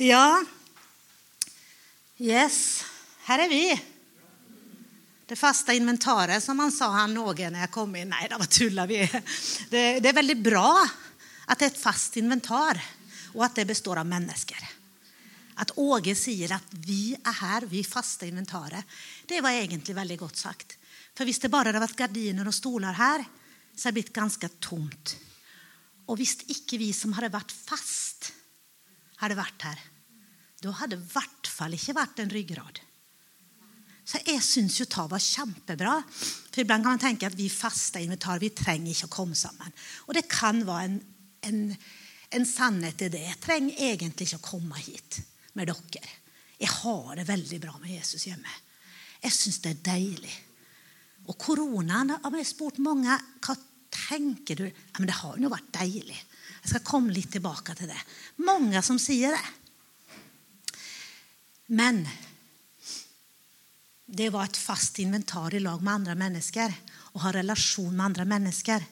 Ja. Yes, her er vi. Det faste inventaret, som han sa han Åge når jeg kom inn. Nei, da tuller vi. Det, det er veldig bra at det er et fast inventar, og at det består av mennesker. At Åge sier at vi er her, vi faste inventaret, det var egentlig veldig godt sagt. For hvis det bare hadde vært gardiner og stoler her, så hadde det blitt ganske tomt. Og hvis ikke vi som hadde vært fast, hadde vært her, da hadde det i hvert fall ikke vært en ryggrad. Så jeg syns jo det var kjempebra. For iblant kan man tenke at vi faste invitar, vi trenger ikke å komme sammen. Og det kan være en, en, en sannhet i det. Jeg trenger egentlig ikke å komme hit med dere. Jeg har det veldig bra med Jesus hjemme. Jeg syns det er deilig. Og koronaen har vi spurt mange hva tenker du? Ja, men det har jo vært deilig. Jeg skal komme litt tilbake til det. Mange som sier det. Men det var et fast inventar i lag med andre mennesker. Å ha relasjon med andre mennesker,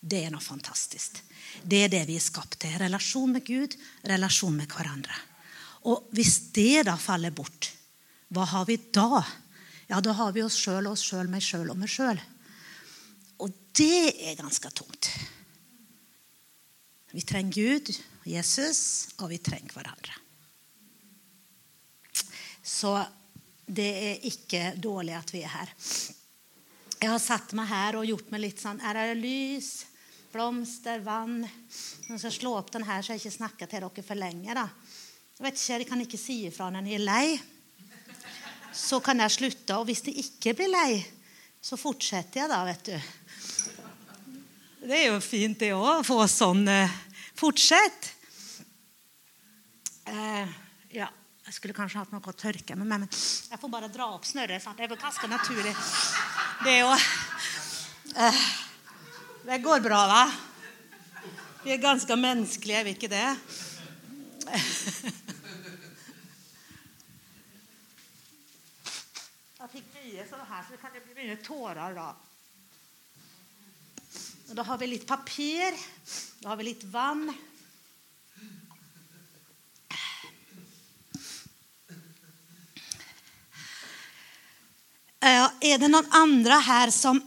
det er noe fantastisk. Det er det vi er skapt til. Relasjon med Gud, relasjon med hverandre. Og hvis det da faller bort, hva har vi da? Ja, da har vi oss sjøl, oss sjøl, meg sjøl og meg sjøl. Og det er ganske tungt. Vi trenger Gud, Jesus, og vi trenger hverandre. Så det er ikke dårlig at vi er her. Jeg har satt meg her og gjort meg litt sånn Er det lys, blomster, vann? Jeg skal slå opp den her, så jeg ikke snakker til dere for lenge. da. Jeg vet ikke, jeg kan ikke si ifra når jeg er lei. Så kan jeg slutte. Og hvis det ikke blir lei, så fortsetter jeg da, vet du. Det er jo fint, det òg, å få sånn eh, Fortsett. Eh, ja. Jeg skulle kanskje hatt noe å tørke med, men jeg får bare dra opp snørret. Det er ganske naturlig. Det er jo eh, Det går bra, da. Vi er ganske menneskelige, er vi ikke det? Jeg fikk mye sånn her, så det kan bli mye tårer da. Og da har vi litt papir. Da har vi litt vann. Er det noen andre her som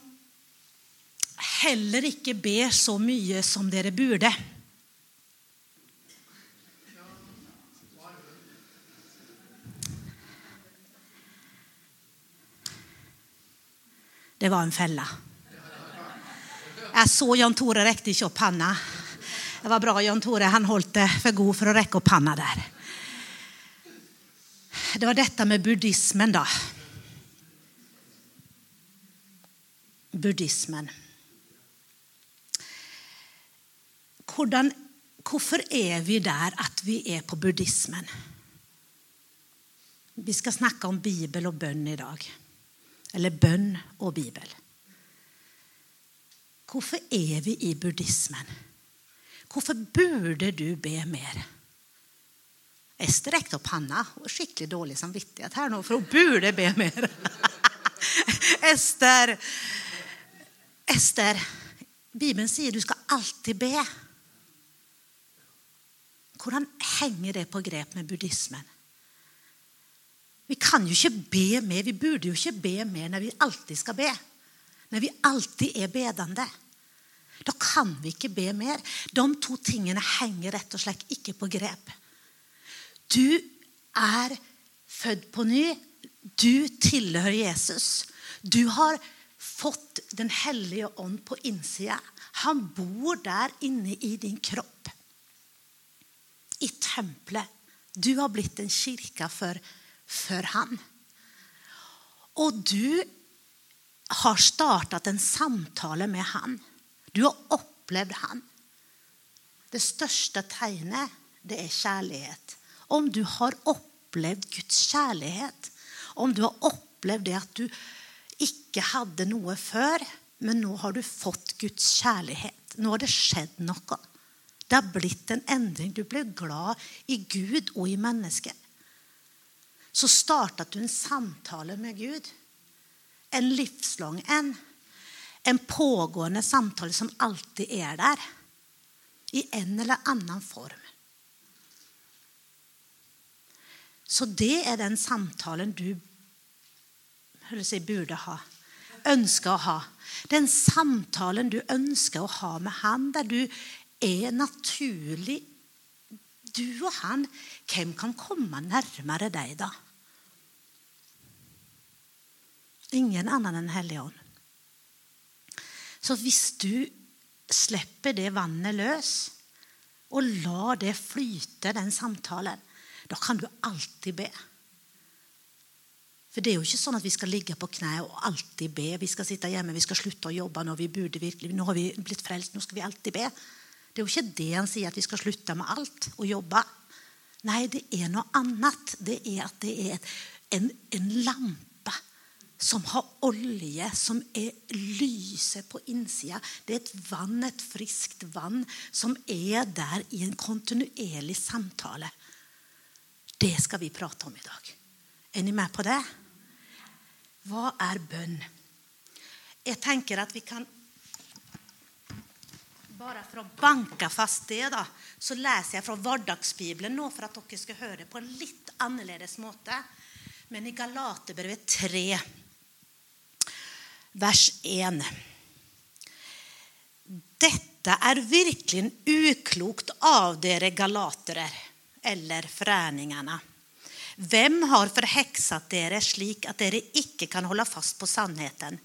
heller ikke ber så mye som dere burde? Det var en felle. Jeg så Jan Tore rekte ikke opp panna. Det var bra Jan Tore. Han holdt det for god for å rekke opp panna der. Det var dette med buddhismen, da. buddhismen. Hvordan, hvorfor er vi der at vi er på buddhismen? Vi skal snakke om Bibel og bønn i dag. Eller bønn og Bibel. Hvorfor er vi i buddhismen? Hvorfor burde du be mer? Ester rekte opp handa. Skikkelig dårlig samvittighet her nå, for hun burde be mer. Ester Ester, Bibelen sier du skal alltid be. Hvordan henger det på grep med buddhismen? Vi kan jo ikke be mer. Vi burde jo ikke be mer når vi alltid skal be. Når vi alltid er bedende. Da kan vi ikke be mer. De to tingene henger rett og slett ikke på grep. Du er født på ny. Du tilhører Jesus. Du har fått Den hellige ånd på innsida. Han bor der inne i din kropp. I tempelet. Du har blitt en kirke for, for han. Og du har startet en samtale med han. Du har opplevd han. Det største tegnet, det er kjærlighet. Om du har opplevd Guds kjærlighet, om du har opplevd det at du ikke hadde noe før, men nå har du fått Guds kjærlighet. Nå har det skjedd noe. Det har blitt en endring. Du ble glad i Gud og i mennesket. Så startet du en samtale med Gud. En livslang en. En pågående samtale som alltid er der. I en eller annen form. Så det er den samtalen du si, burde ha. Ønsker å ha. Den samtalen du ønsker å ha med han, der du er naturlig Du og han, hvem kan komme nærmere deg da? Ingen annen enn Helligånd. Så hvis du slipper det vannet løs, og lar det flyte, den samtalen, da kan du alltid be. For det er jo ikke sånn at vi skal ligge på kne og alltid be. Vi skal sitte hjemme, vi skal slutte å jobbe når vi burde virkelig. Nå har vi blitt frelst, nå skal vi alltid be. Det er jo ikke det han sier, at vi skal slutte med alt og jobbe. Nei, det er noe annet. Det er at det er en, en lampe som har olje, som er lyset på innsida. Det er et vann, et friskt vann, som er der i en kontinuerlig samtale. Det skal vi prate om i dag. Er dere med på det? Hva er bønn? Jeg tenker at vi kan Bare for å banke fast det, da, så leser jeg fra Hverdagsbibelen nå for at dere skal høre på en litt annerledes måte. Men i Galaterbrevet 3 vers 1. Dette er virkelig uklokt av dere galatere, eller fræningene. Hvem har forhekset dere slik at dere ikke kan holde fast på sannheten?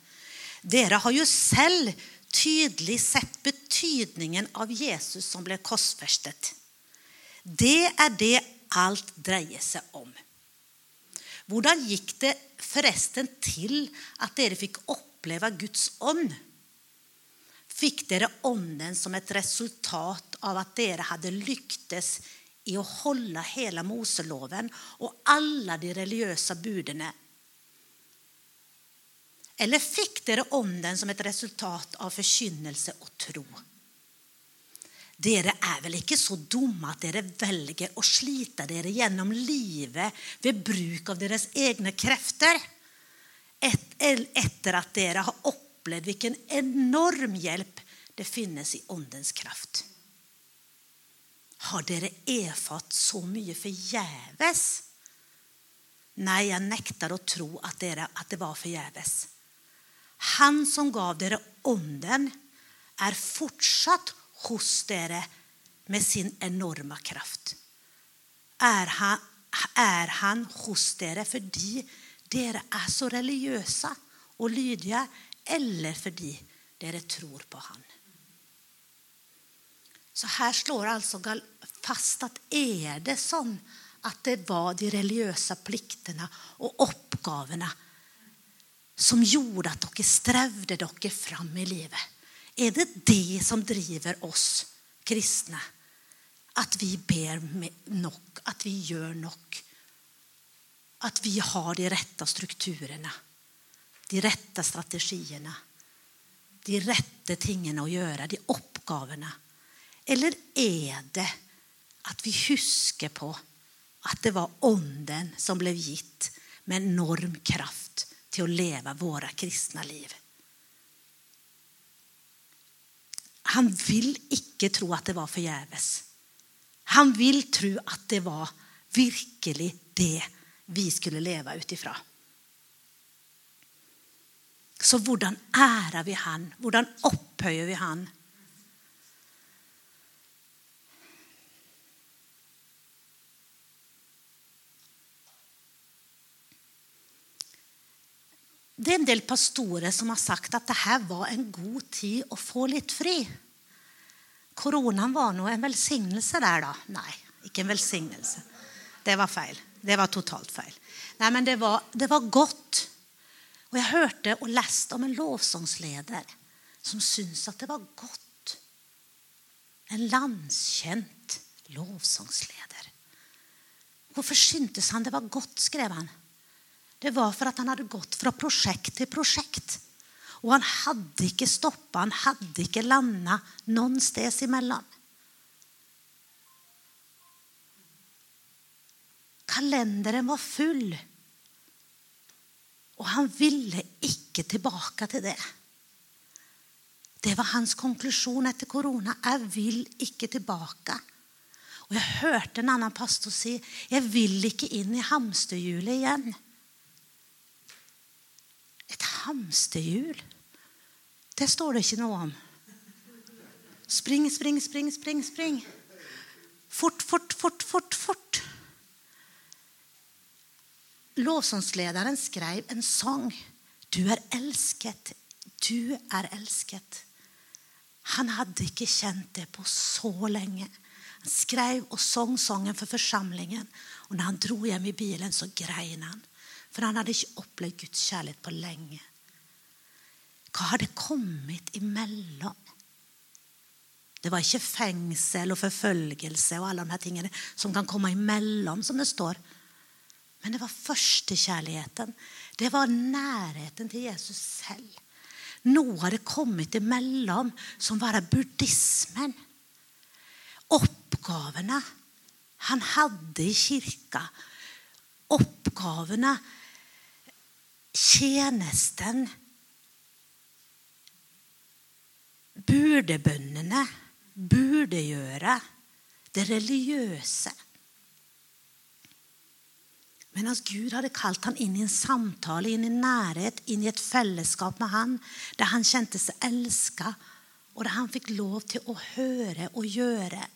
Dere har jo selv tydelig sett betydningen av Jesus som ble korsfestet. Det er det alt dreier seg om. Hvordan gikk det forresten til at dere fikk opp oppleve Guds ånd. Fikk dere ånden som et resultat av at dere hadde lyktes i å holde hele Moseloven og alle de religiøse budene? Eller fikk dere ånden som et resultat av forkynnelse og tro? Dere er vel ikke så dumme at dere velger å slite dere gjennom livet ved bruk av deres egne krefter? Et, etter at dere har opplevd hvilken enorm hjelp det finnes i åndens kraft. Har dere erfart så mye forgjeves? Nei, jeg nekter å tro at, dere, at det var forgjeves. Han som gav dere ånden, er fortsatt hos dere med sin enorme kraft. Er han, er han hos dere fordi dere er så religiøse og lydige, eller fordi dere tror på Han. Så her slår altså fast at er det sånn at det var de religiøse pliktene og oppgavene som gjorde at dere strevde dere fram i livet? Er det det som driver oss kristne? At vi ber nok, at vi gjør nok? At vi har de rette strukturene, de rette strategiene, de rette tingene å gjøre, de oppgavene? Eller er det at vi husker på at det var Ånden som ble gitt med enorm kraft til å leve våre kristne liv? Han vil ikke tro at det var forgjeves. Han vil tro at det var virkelig det vi skulle leve ut ifra. Så hvordan ærer vi Han? Hvordan opphøyer vi Han? Det er en del pastorer som har sagt at dette var en god tid å få litt fri. Koronaen var nå en velsignelse der, da. Nei, ikke en velsignelse. Det var feil. Det var totalt feil. Nei, men det var, det var godt. Og jeg hørte og leste om en lovsangsleder som syntes at det var godt. En landskjent lovsangsleder. Hvorfor syntes han det var godt, skrev han. Det var for at han hadde gått fra prosjekt til prosjekt. Og han hadde ikke stoppa, han hadde ikke landa noen sted imellom. Kalenderen var full. Og han ville ikke tilbake til det. Det var hans konklusjon etter korona. Jeg vil ikke tilbake. Og Jeg hørte en annen pastor si jeg vil ikke inn i hamsterhjulet igjen. Et hamsterhjul? Det står det ikke noe om. Spring, spring, spring, spring, spring. Fort, fort, fort, fort, fort. Lovsangslederen skrev en sang. Du er elsket. Du er elsket. Han hadde ikke kjent det på så lenge. Han skrev og sang sangen for forsamlingen. Og når han dro hjem i bilen, så grein han. For han hadde ikke opplevd Guds kjærlighet på lenge. Hva hadde kommet imellom? Det var ikke fengsel og forfølgelse og alle de her tingene som kan komme imellom, som det står. Men det var førstekjærligheten. Det var nærheten til Jesus selv. Noe hadde kommet imellom som var buddhismen oppgavene han hadde i kirka. Oppgavene, tjenesten, burdebønnene, burdegjøre, det religiøse. Mens Gud hadde kalt han inn i en samtale, inn i nærhet, inn i et fellesskap med han, der han kjente seg elska, og der han fikk lov til å høre og gjøre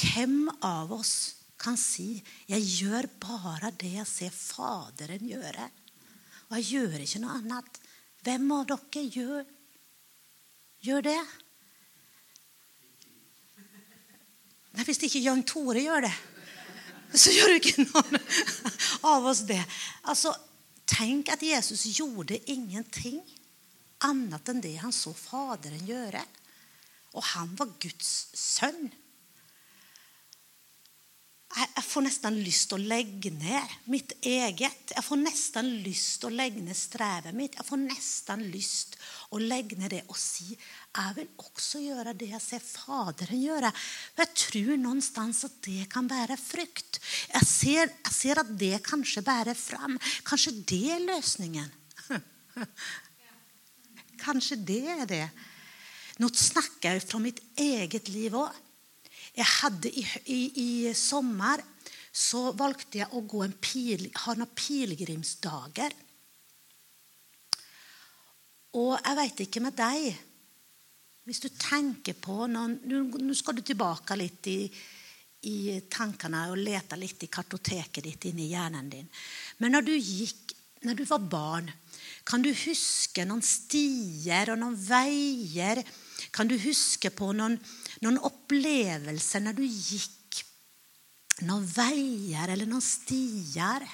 hvem av oss kan si 'Jeg gjør bare det jeg ser Faderen gjøre', og jeg gjør ikke noe annet? Hvem av dere gjør, gjør det? Nei, Hvis ikke Jan Tore gjør det, så gjør jo ikke noen av oss det. Altså, Tenk at Jesus gjorde ingenting annet enn det han så Faderen gjøre. Og han var Guds sønn. Jeg får nesten lyst til å legge ned mitt eget. Jeg får nesten lyst til å legge ned strevet mitt. Jeg får nesten lyst å legge ned det og si jeg vil også gjøre det jeg ser Faderen gjøre. Jeg tror noenstans at det kan bære frukt. Jeg ser, jeg ser at det kanskje bærer fram. Kanskje det er løsningen. Kanskje det er det. Nå snakker jeg fra mitt eget liv òg. Jeg hadde i, i, i sommer så valgte jeg å gå en pil, ha noen pilegrimsdager. Og jeg veit ikke med deg Hvis du tenker på noen, Nå skal du tilbake litt i, i tankene og lete litt i kartoteket ditt inni hjernen din. Men når du gikk, når du var barn, kan du huske noen stier og noen veier? Kan du huske på noen noen opplevelser når du gikk noen veier eller noen stier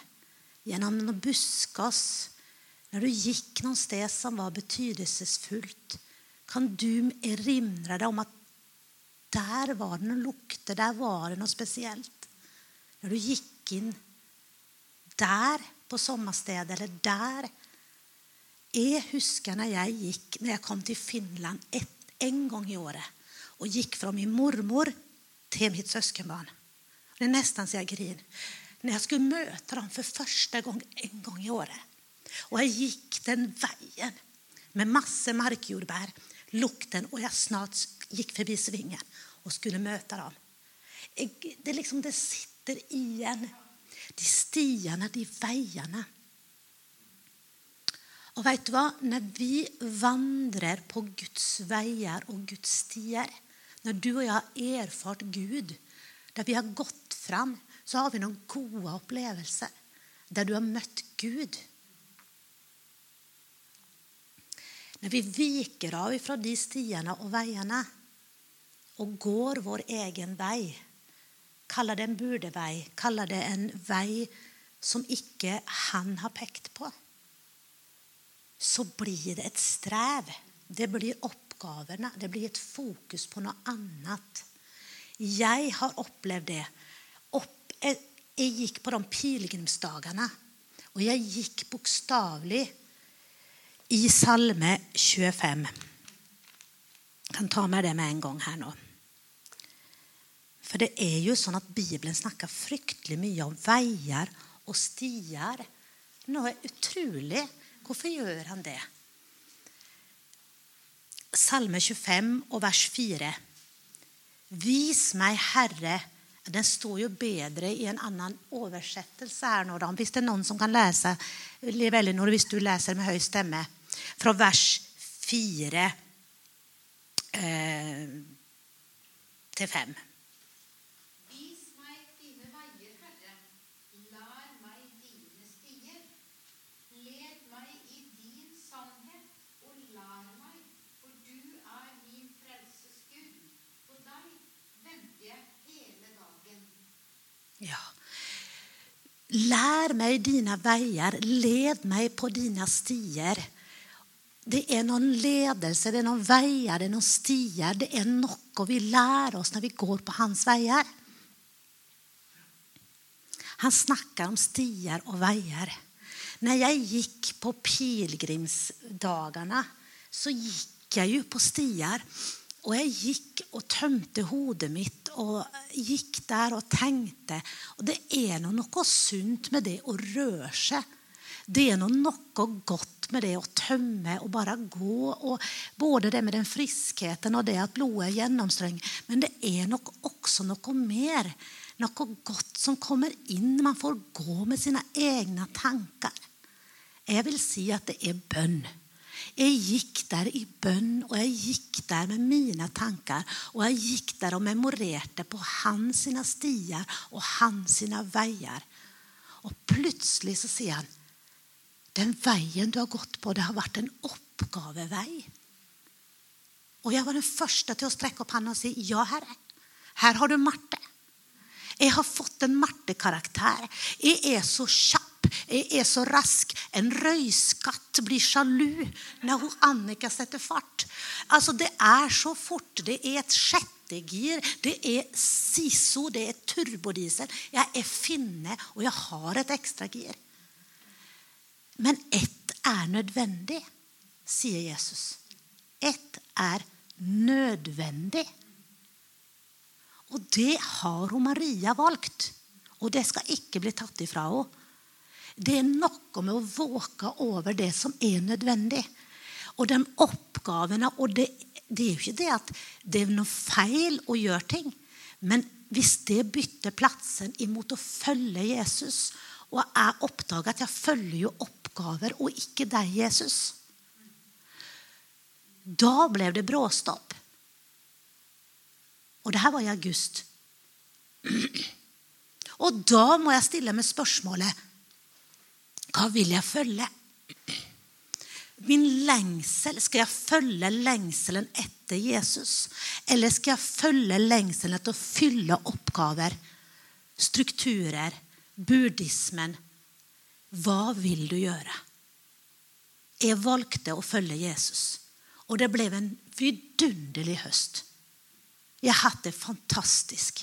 gjennom noen buskas, når du gikk noen sted som var betydelsesfullt, kan du erindre deg om at der var det noen lukter, der var det noe spesielt. Når du gikk inn der på sommerstedet, eller der Jeg husker når jeg gikk, når jeg kom til Finland et, en gang i året og gikk fra min mormor til mitt søskenbarn. Det er nesten så jeg griner. Når jeg skulle møte dem for første gang en gang i året. Og jeg gikk den veien med masse markjordbær, lukten, og jeg snart gikk forbi svingen og skulle møte dem. Det, liksom, det sitter igjen. De stiene, de veiene. Og vet du hva? Når vi vandrer på Guds veier og Guds stier, når du og jeg har erfart Gud, der vi har gått fram, så har vi noen gode opplevelser der du har møtt Gud. Når vi viker av fra de stiene og veiene og går vår egen vei, kaller det en burdevei, kaller det en vei som ikke han har pekt på, så blir det et strev. Det blir opp oppgavene. Det blir et fokus på noe annet. Jeg har opplevd det. Opp, jeg, jeg, gikk på de pilegrimsdagene, og jeg gikk bokstavelig i Salme 25. Jeg kan ta med det med en gang her nå. For det er jo sånn at Bibelen snakker fryktelig mye om veier og stier. Noe utrolig. Hvorfor gjør han det? Salme 25 og vers 4. Vis meg, Herre, Den står jo bedre i en annen oversettelse her nå. da. Hvis det er noen som kan lese, veldig når, hvis du leser med høy stemme, fra vers 4 eh, til 5. Vis meg dine veier, Herre. Lær meg dine stier. Led meg i din sannhet, og lær meg, for du er min frelses Gud. På deg venter jeg hele dagen. Ja. Lær meg dine veier, led meg på dine stier. Det er noen ledelse, det er noen veier, det er noen stier. Det er noe vi lærer oss når vi går på hans veier. Han snakker om stier og veier. Når jeg gikk på pilegrimsdagene, så gikk jeg jo på stier. Og jeg gikk og tømte hodet mitt og gikk der og tenkte. Og det er noe, sunt med det å røre seg. Det er noe, godt med det å tømme og bare gå. Og både det med den friskheten og det at blodet er gjennomstrømming. Men det er nok også noe mer. Noe godt som kommer inn. Man får gå med sine egne tanker. Jeg vil si at det er bønn. Jeg gikk der i bønn, og jeg gikk der med mine tanker. Og jeg gikk der og memorerte på hans sine stier og hans sine veier. Og plutselig så sier han den veien du har gått på, det har vært en oppgavevei. Og jeg var den første til å strekke opp hånda og si ja, herre. Her har du Marte. Jeg har fått en Marte-karakter. Jeg er så kjapp. Jeg er så rask. En røyskatt blir sjalu når hun Annika setter fart. Altså, Det er så fort. Det er et sjettegir. Det er SISO. Det er turbodiesel. Jeg er finne, og jeg har et ekstragir. Men ett er nødvendig, sier Jesus. Ett er nødvendig. Og det har hun Maria valgt. Og det skal ikke bli tatt ifra henne. Det er noe med å våke over det som er nødvendig. Og de oppgavene og det, det er jo ikke det at det er noe feil å gjøre ting. Men hvis det bytter plassen imot å følge Jesus, og jeg oppdager at jeg følger jo oppgaver og ikke deg, Jesus Da ble det bråstopp. Og det her var i august. Og da må jeg stille meg spørsmålet hva vil jeg følge? Min lengsel, Skal jeg følge lengselen etter Jesus? Eller skal jeg følge lengselen etter å fylle oppgaver, strukturer, buddhismen? Hva vil du gjøre? Jeg valgte å følge Jesus, og det ble en vidunderlig høst. Jeg har hatt det fantastisk.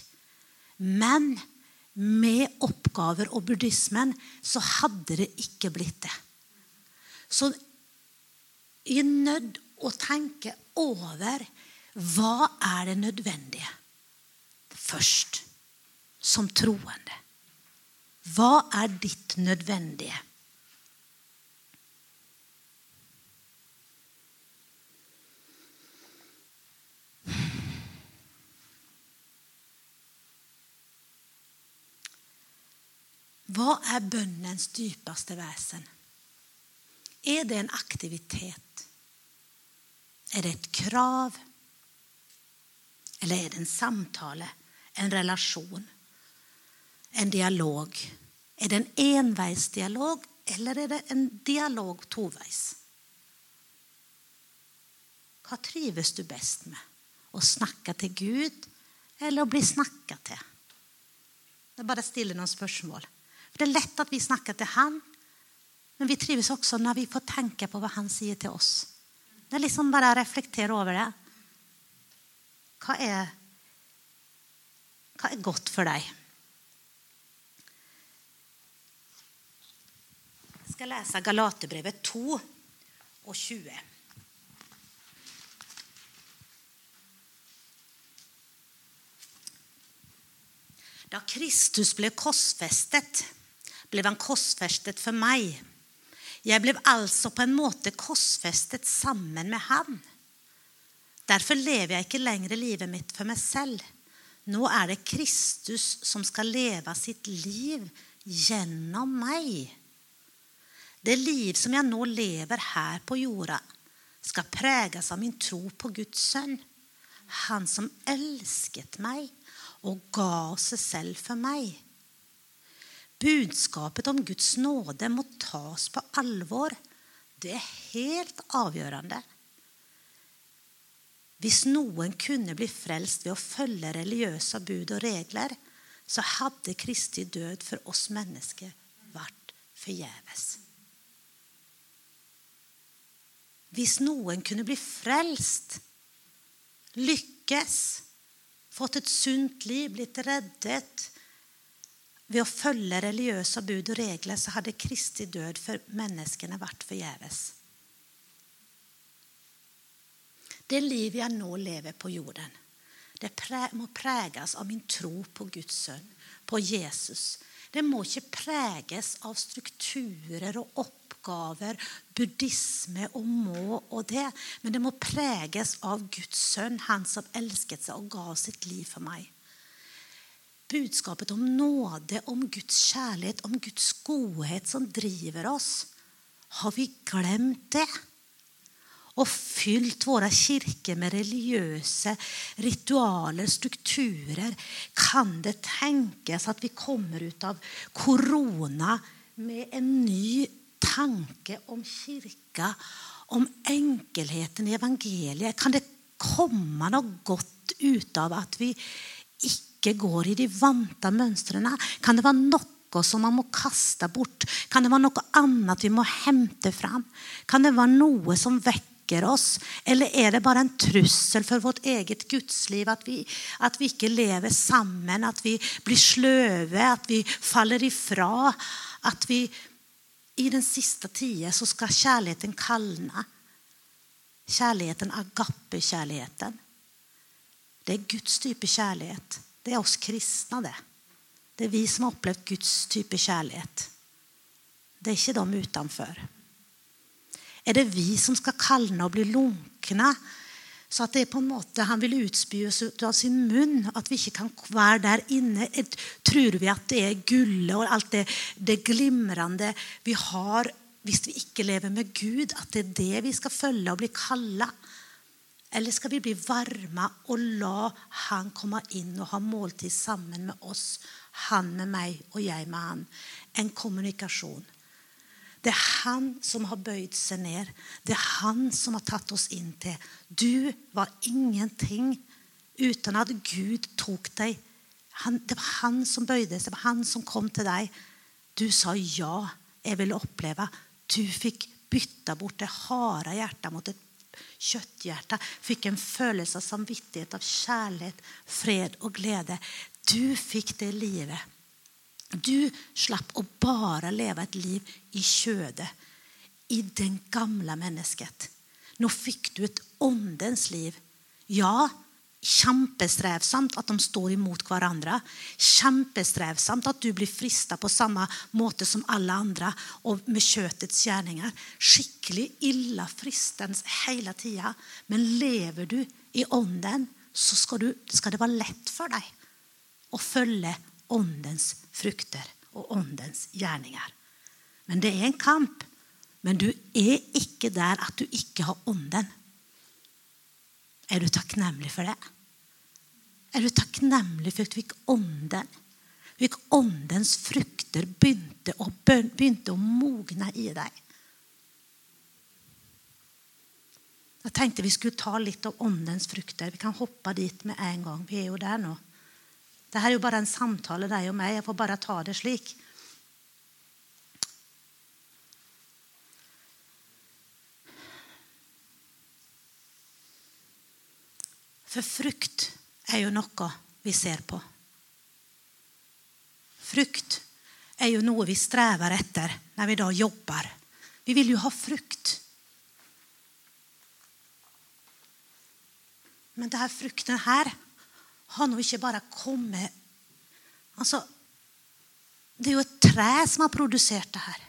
Men med oppgaver og buddhismen så hadde det ikke blitt det. Så jeg er nødt å tenke over hva er det nødvendige først, som troende. Hva er ditt nødvendige? Hva er bønnens dypeste vesen? Er det en aktivitet? Er det et krav? Eller er det en samtale, en relasjon, en dialog? Er det en enveisdialog, eller er det en dialog toveis? Hva trives du best med? Å snakke til Gud eller å bli snakka til? Det er bare å stille noen spørsmål. Det er lett at vi snakker til Han, men vi trives også når vi får tenke på hva Han sier til oss. Det er liksom bare å reflektere over det. Hva er, hva er godt for deg? Skal lese Galaterbrevet 2 og 20. Da Kristus ble korsfestet, ble han korsfestet for meg. Jeg ble altså på en måte korsfestet sammen med han. Derfor lever jeg ikke lenger livet mitt for meg selv, Nå er det Kristus som skal leve sitt liv gjennom meg. Det liv som jeg nå lever her på jorda, skal preges av min tro på Guds sønn. Han som elsket meg og ga seg selv for meg. Budskapet om Guds nåde må tas på alvor. Det er helt avgjørende. Hvis noen kunne bli frelst ved å følge religiøse bud og regler, så hadde Kristi død for oss mennesker vært forgjeves. Hvis noen kunne bli frelst, lykkes, fått et sunt liv, blitt reddet ved å følge religiøse bud og regler, så hadde Kristi død for menneskene vært forgjeves. Det livet jeg nå lever på jorden, det må preges av min tro på Guds sønn, på Jesus. Det må ikke preges av strukturer og oppgaver, buddhisme og må og det. Men det må preges av Guds sønn, han som elsket seg og ga sitt liv for meg. Budskapet om nåde, om Guds kjærlighet, om Guds godhet som driver oss. Har vi glemt det? og fylt våre kirker med religiøse ritualer, strukturer, kan det tenkes at vi kommer ut av korona med en ny tanke om kirka, om enkelheten i evangeliet? Kan det komme noe godt ut av at vi ikke går i de vante mønstrene? Kan det være noe som man må kaste bort? Kan det være noe annet vi må hente fram? Kan det være noe som vekker oss? Eller er det bare en trussel for vårt eget gudsliv at vi, at vi ikke lever sammen, at vi blir sløve, at vi faller ifra? At vi i den siste tida så skal kjærligheten kalne. Kjærligheten, agape-kjærligheten. Det er Guds type kjærlighet. Det er oss kristne, det. Det er vi som har opplevd Guds type kjærlighet. Det er ikke de utenfor. Er det vi som skal kalne og bli lunkne? Så at det er på en måte han vil utspy oss ut av sin munn. At vi ikke kan være der inne. Tror vi at det er gullet og alt det, det glimrende vi har hvis vi ikke lever med Gud, at det er det vi skal følge og bli kalla? Eller skal vi bli varma og la Han komme inn og ha måltid sammen med oss? Han med meg og jeg med han. En kommunikasjon. Det er han som har bøyd seg ned. Det er han som har tatt oss inn til. Du var ingenting uten at Gud tok deg. Han, det var han som bøyde seg. Det var han som kom til deg. Du sa ja, jeg ville oppleve. Du fikk bytta bort det harde hjertet mot et kjøtthjerte. Fikk en følelse av samvittighet, av kjærlighet, fred og glede. Du fikk det livet du slapp å bare leve et liv i kjødet, i den gamle mennesket. Nå fikk du et åndens liv. Ja, kjempestrevsomt at de står imot hverandre. Kjempestrevsomt at du blir frista på samme måte som alle andre og med kjøttets gjerninger. Skikkelig ille fristende hele tida. Men lever du i ånden, så skal, du, skal det være lett for deg å følge åndens frukter og åndens gjerninger. Men det er en kamp. Men du er ikke der at du ikke har ånden. Er du takknemlig for det? Er du takknemlig for at du fikk ånden? Fikk åndens frukter begynte å, begynte å mogne i deg? Jeg tenkte vi skulle ta litt av åndens frukter. Vi kan hoppe dit med en gang. Vi er jo der nå. Dette er jo bare en samtale, deg og meg. Jeg får bare ta det slik. For frukt er jo noe vi ser på. Frukt er jo noe vi strever etter når vi da jobber. Vi vil jo ha frukt. Men denne frukten her har nå ikke bare kommet Altså, det er jo et tre som har produsert det her.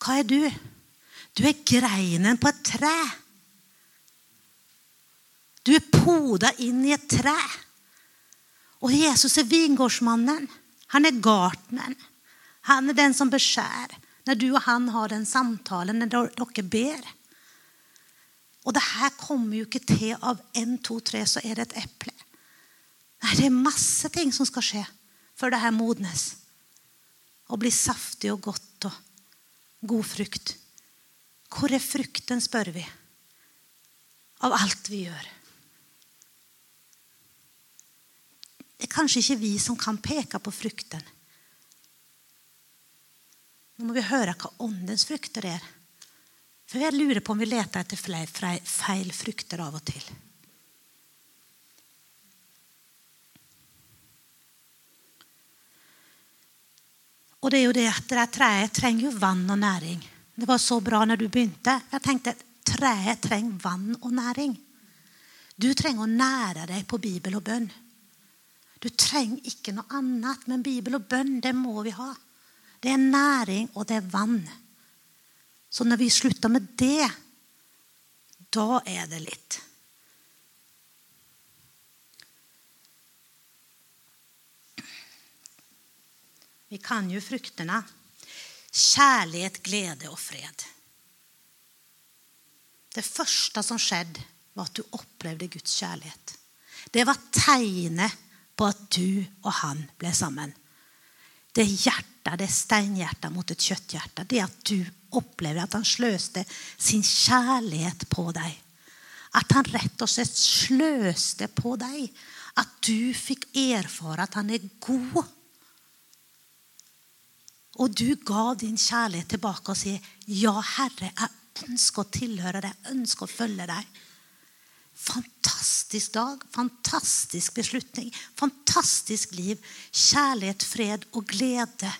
Hva er du? Du er greinen på et tre. Du er poda inn i et tre. Og Jesus er vingårdsmannen. Han er gartneren. Han er den som beskjærer. Når du og han har den samtalen, når dere ber. Og det her kommer jo ikke til av en, to, tre, så er det et eple. Det er masse ting som skal skje før det her modnes. Og blir saftig og godt og god frukt. Hvor er frukten, spør vi, av alt vi gjør? Det er kanskje ikke vi som kan peke på frukten. Nå må vi høre hva åndens frukter er. For jeg lurer på om vi leter etter feil frukter av og til. Og det er jo det at det treet trenger jo vann og næring. Det var så bra når du begynte. Jeg tenkte treet trenger vann og næring. Du trenger å nære deg på Bibel og bønn. Du trenger ikke noe annet, men Bibel og bønn, det må vi ha. Det er næring, og det er vann. Så når vi slutter med det, da er det litt. Vi kan jo fruktene. Kjærlighet, glede og fred. Det første som skjedde, var at du opplevde Guds kjærlighet. Det var tegnet på at du og han ble sammen. Det hjertet, det steinhjertet mot et kjøtthjerte. Det at du opplever at han sløste sin kjærlighet på deg. At han rett og slett sløste på deg. At du fikk erfare at han er god. Og du ga din kjærlighet tilbake og sier, 'Ja, Herre, jeg ønsker å tilhøre deg, jeg ønsker å følge deg.' Fantastisk dag, fantastisk beslutning, fantastisk liv. Kjærlighet, fred og glede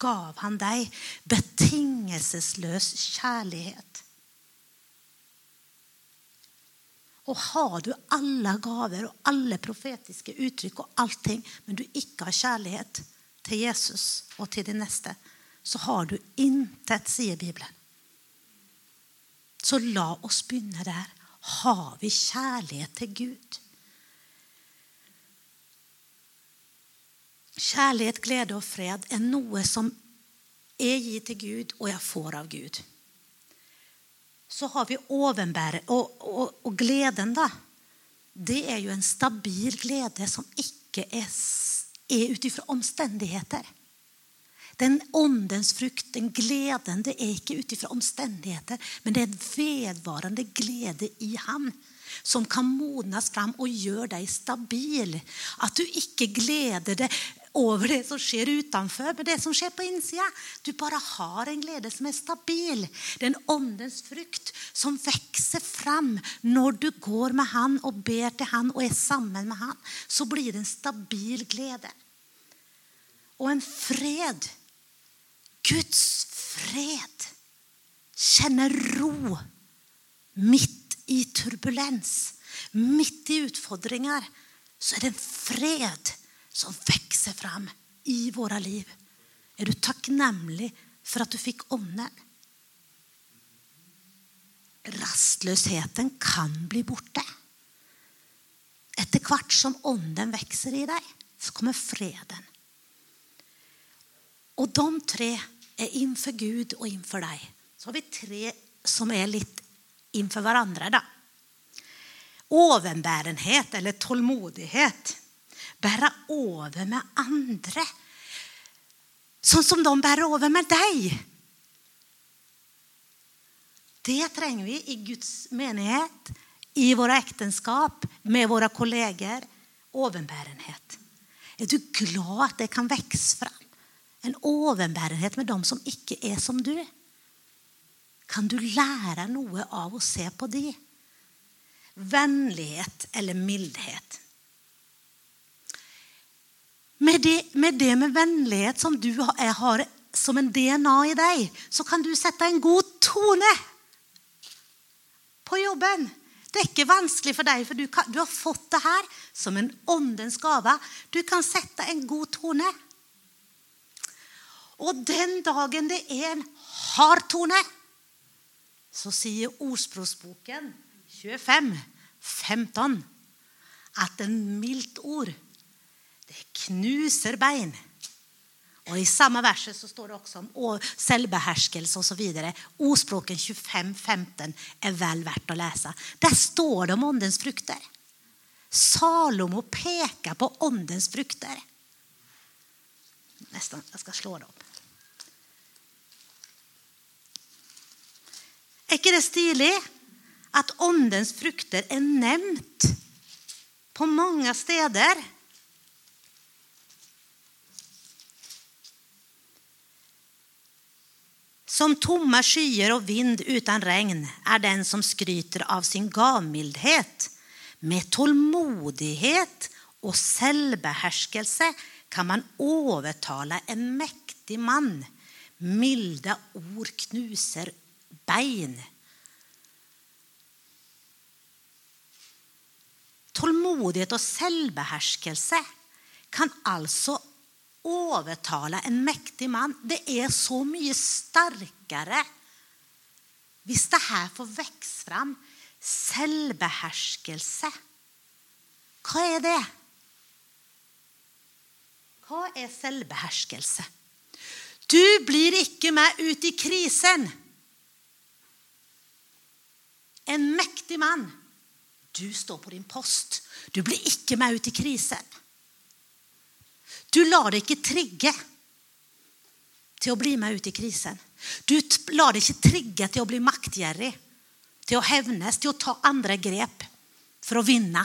gav han deg. Betingelsesløs kjærlighet. Og har du alle gaver og alle profetiske uttrykk og allting, men du ikke har kjærlighet til Jesus og til de neste, så har du intet, sier Bibelen. Så la oss begynne der har vi kjærlighet til Gud. Kjærlighet, glede og fred er noe som jeg gir til Gud, og jeg får av Gud. Så har vi ovenbæret og, og, og, gleden, da. Det er jo en stabil glede som ikke er, er ut ifra omstendigheter. Den åndens frukt, den gleden, det er ikke ut ifra omstendigheter, men det er en vedvarende glede i Han som kan modnes fram og gjøre deg stabil. At du ikke gleder deg over det som skjer utenfor, men det som skjer på innsida. Du bare har en glede som er stabil. Det er en åndens frukt som vokser fram når du går med Han og ber til Han og er sammen med Han. Så blir det en stabil glede. Og en fred Guds fred kjenner ro midt i turbulens, midt i utfordringer. Så er det en fred som vokser fram i våre liv. Er du takknemlig for at du fikk ånden? Rastløsheten kan bli borte. Etter hvert som ånden vokser i deg, så kommer freden. Og de tre er innenfor Gud og innenfor deg. Så har vi tre som er litt innenfor hverandre. da. Overbærenhet eller tålmodighet. Bære over med andre. Sånn som de bærer over med deg. Det trenger vi i Guds menighet, i våre ekteskap, med våre kolleger. Overbærenhet. Er du glad at det kan vokse fram? En overbærenhet med dem som ikke er som du. Kan du lære noe av å se på de? Vennlighet eller mildhet. Med det, med det med vennlighet som du har, som en DNA i deg, så kan du sette en god tone på jobben. Det er ikke vanskelig for deg, for du, kan, du har fått det her som en åndens gave. Du kan sette en god tone. Og den dagen det er en hard tone, så sier Ordspråksboken 25 15 at en mildt ord, det knuser bein. Og I samme verset så står det også om selvbeherskelse osv. Ordspråken 25, 15 er vel verdt å lese. Der står det om åndens frukter. Salomo peker på åndens frukter. Nesten, Jeg skal slå det opp. Er ikke det stilig at åndens frukter er nevnt på mange steder? Som tomme skyer og vind uten regn er den som skryter av sin gavmildhet. Med tålmodighet og selvbeherskelse kan man overtale en mektig mann. Milde ord knuser bein. Tålmodighet og selvbeherskelse kan altså overtale en mektig mann. Det er så mye sterkere hvis det her får vokse fram selvbeherskelse. Hva er det? Hva er selvbeherskelse? Du blir ikke med ut i krisen. En mektig mann. Du står på din post. Du blir ikke med ut i krisen. Du lar deg ikke trigge til å bli med ut i krisen. Du lar deg ikke trigge til å bli maktgjerrig, til å hevnes, til å ta andre grep for å vinne.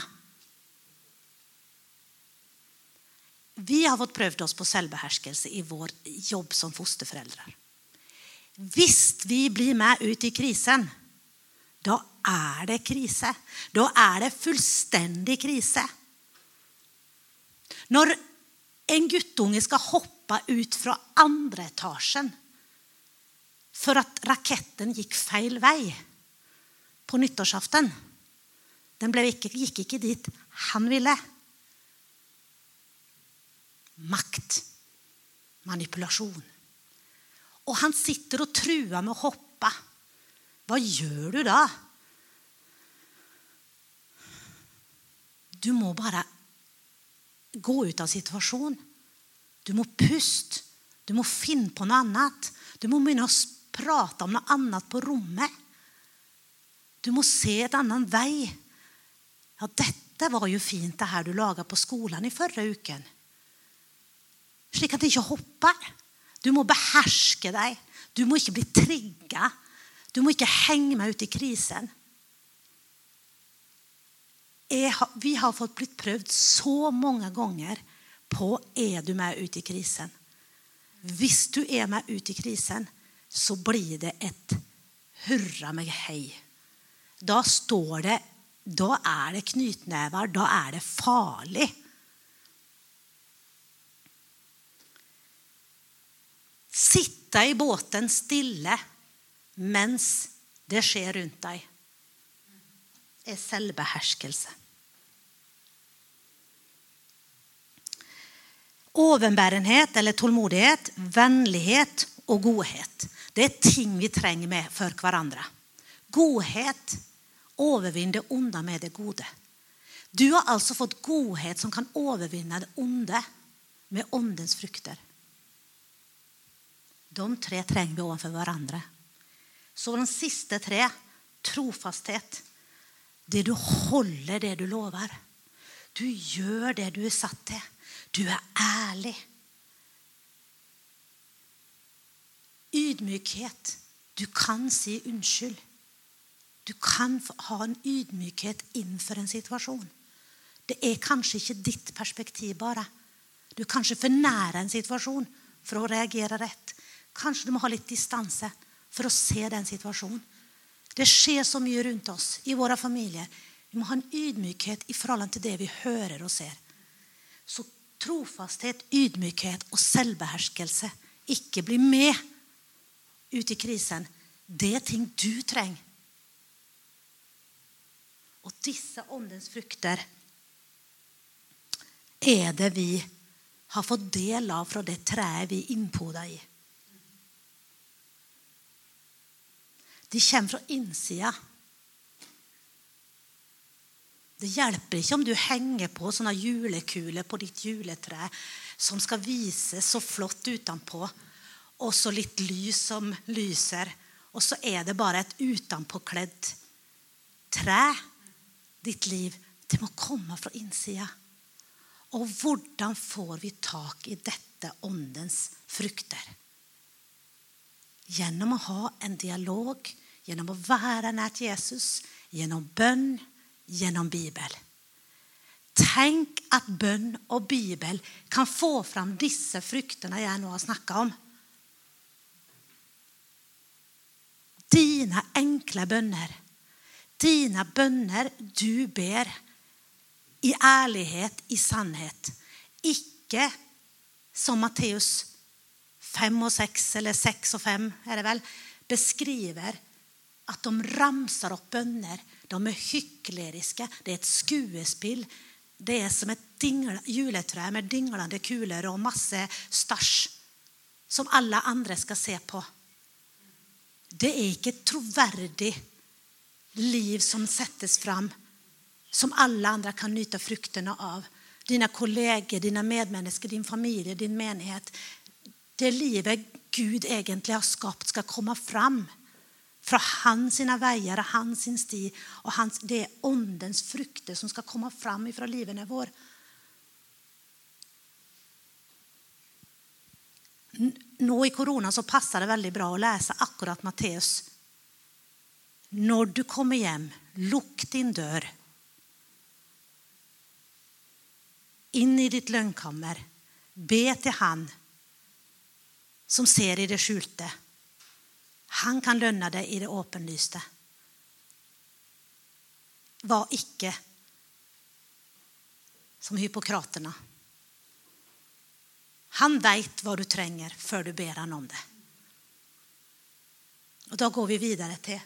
Vi har fått prøvd oss på selvbeherskelse i vår jobb som fosterforeldre. Hvis vi blir med ut i krisen, da er det krise. Da er det fullstendig krise. Når en guttunge skal hoppe ut fra andre etasjen for at raketten gikk feil vei på nyttårsaften Den ikke, gikk ikke dit han ville. Makt. Manipulasjon. Og han sitter og truer med å hoppe. Hva gjør du da? Du må bare gå ut av situasjonen. Du må puste. Du må finne på noe annet. Du må begynne å prate om noe annet på rommet. Du må se et annen vei. Ja, dette var jo fint, det her du laga på skolen i forrige uken. Slik at det ikke hopper. Du må beherske deg. Du må ikke bli trigga. Du må ikke henge meg ut i krisen har, vi har fått blitt prøvd så mange ganger på er du med ut i krisen. Hvis du er med ut i krisen, så blir det et hurra meg hei. Da står det Da er det knytnever. Da er det farlig. Sitte i båten stille mens det skjer rundt deg, er selvbeherskelse. Overbærenhet eller tålmodighet, vennlighet og godhet. Det er ting vi trenger med for hverandre. Godhet overvinner det onde med det gode. Du har altså fått godhet som kan overvinne det onde med åndens frukter. De tre trenger vi overfor hverandre. Så de siste tre trofasthet. Det du holder det du lover. Du gjør det du er satt til. Du er ærlig. Ydmykhet. Du kan si unnskyld. Du kan ha en ydmykhet innenfor en situasjon. Det er kanskje ikke ditt perspektiv bare. Du er kanskje for nær en situasjon for å reagere rett. Kanskje du må ha litt distanse for å se den situasjonen. Det skjer så mye rundt oss i våre familier. Vi må ha en ydmykhet i forhold til det vi hører og ser. Så trofasthet, ydmykhet og selvbeherskelse ikke blir med ut i krisen, det er ting du trenger. Og disse åndens frukter er det vi har fått del av fra det treet vi er innpoda i. De kommer fra innsida. Det hjelper ikke om du henger på sånne julekuler på ditt juletre som skal vise så flott utenpå, og så litt lys som lyser, og så er det bare et utenpåkledd tre. Ditt liv, det må komme fra innsida. Og hvordan får vi tak i dette åndens frukter? Gjennom å ha en dialog, gjennom å være nært Jesus, gjennom bønn, gjennom Bibel. Tenk at bønn og Bibel kan få fram disse fruktene jeg nå har snakka om. Dine enkle bønner, dine bønner du ber i ærlighet, i sannhet. Ikke som Matteus 5 og 6, eller 6 og 5, er det vel, beskriver at de ramser opp bønner. De er hykleriske. Det er et skuespill. Det er som et dingle, juletre med dinglende kuler og masse stæsj som alle andre skal se på. Det er ikke et troverdig liv som settes fram, som alle andre kan nyte fruktene av. Dine kolleger, dine medmennesker, din familie, din menighet. Det livet Gud egentlig har skapt, skal komme fram fra hans sine veier og hans sin sti. Og hans, det er åndens frukter som skal komme fram fra livene våre. Nå i korona så passer det veldig bra å lese akkurat Matteus. Når du kommer hjem, lukk din dør. Inn i ditt lønnkammer. Be til Han som ser i det skjulte. Han kan lønne deg i det åpenlyste. Var ikke som hypokratene. Han veit hva du trenger, før du ber han om det. Og Da går vi videre til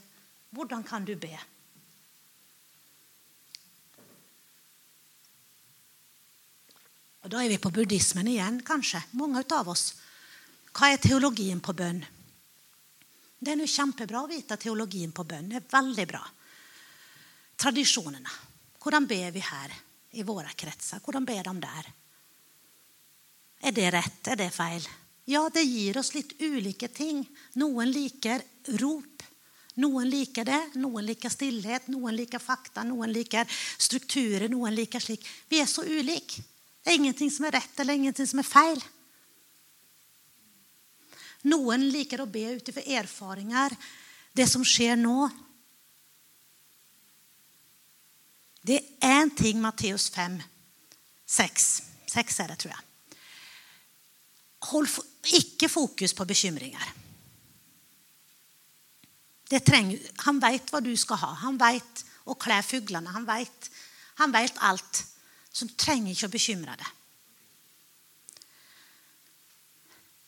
hvordan kan du be? Og Da er vi på buddhismen igjen, kanskje. Mange av oss. Hva er teologien på bønn? Det er jo kjempebra å vite teologien på bønn. Det er veldig bra. Tradisjonene. Hvordan ber vi her i våre kretser? Hvordan ber de der? Er det rett? Er det feil? Ja, det gir oss litt ulike ting. Noen liker rop. Noen liker det, noen liker stillhet, noen liker fakta, noen liker strukturer, noen liker slik. Vi er så ulike. Det er ingenting som er rett eller ingenting som er feil. Noen liker å be ut ifra erfaringer, det som skjer nå. Det er én ting Matteus 5, 6. 6 er det, tror jeg. Hold ikke fokus på bekymringer. Trenger, han veit hva du skal ha. Han veit å kle fuglene. Han veit alt. Så du trenger ikke å bekymre deg.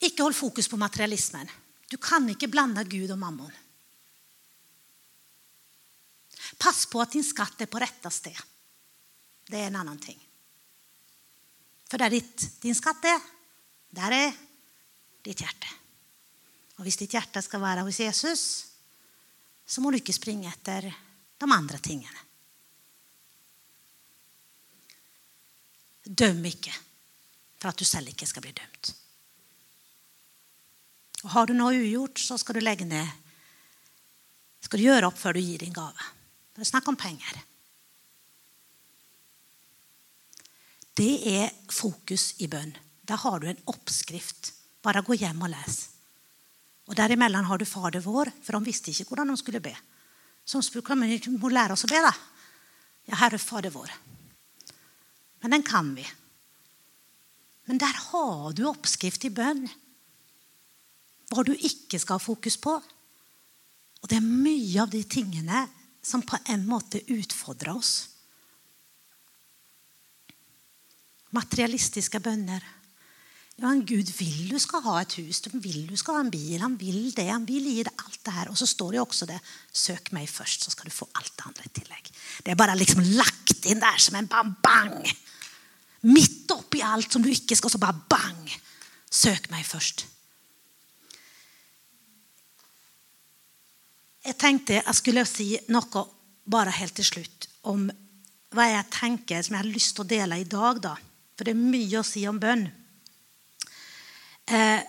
Ikke hold fokus på materialismen. Du kan ikke blande Gud og mammon. Pass på at din skatt er på rette sted. Det er en annen ting. For der ditt, din skatt er, der er ditt hjerte. Og hvis ditt hjerte skal være hos Jesus, så må du ikke springe etter de andre tingene. Døm ikke for at du selv ikke skal bli dømt. Har du noe ugjort, så skal du legge ned. Skal du gjøre opp før du gir din gave. Det er snakk om penger. Det er fokus i bønn. Der har du en oppskrift. Bare gå hjem og les. Og Derimellom har du Fader vår, for de visste ikke hvordan de skulle be. Så de spurte om vi må lære oss å be. da. Ja, Herre Fader vår. Men den kan vi. Men der har du oppskrift i bønn hva du ikke skal ha fokus på. Og det er mye av de tingene som på en måte utfordrer oss. Materialistiske bønner. Ja, Gud vil du skal ha et hus, du vil du skal ha en bil. Han vil det, han vil gi deg alt det her. Og så står det jo også det søk meg først, så skal du få alt det andre i tillegg. Det er bare liksom lagt inn der som en bang-bang. Midt oppi alt som du ikke skal, så bare bang. Søk meg først. Jeg tenkte jeg skulle si noe bare helt til slutt om hva jeg tenker som jeg har lyst til å dele i dag. da. For det er mye å si om bønn. Eh,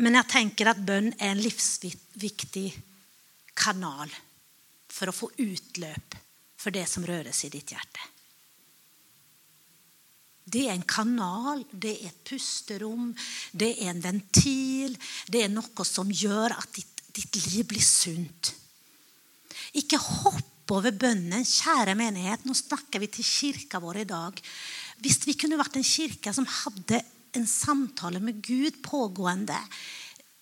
men jeg tenker at bønn er en livsviktig kanal for å få utløp for det som røres i ditt hjerte. Det er en kanal, det er et pusterom, det er en ventil. Det er noe som gjør at ditt, ditt liv blir sunt. Ikke hopp over bønnen, kjære menighet. Nå snakker vi til kirka vår i dag. Hvis vi kunne vært en kirke som hadde en samtale med Gud pågående,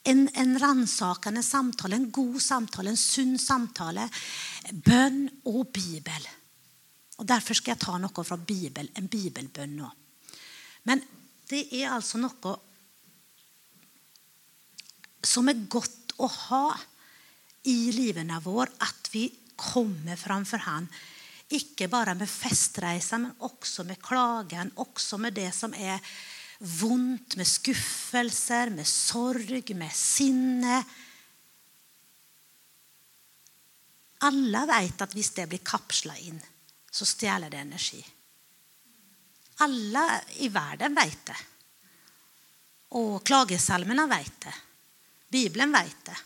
en, en ransakende samtale, en god samtale, en sunn samtale, bønn og Bibel. Og Derfor skal jeg ta noe fra Bibel, en bibelbønn nå. Men det er altså noe som er godt å ha i livene våre, at vi kommer framfor Han ikke bare med festreiser, men også med klagen, også med det som er vondt, med skuffelser, med sorg, med sinne. Alle vet at hvis det blir kapsla inn, så stjeler det energi. Alle i verden vet det. Og klagesalmene vet det. Bibelen vet det.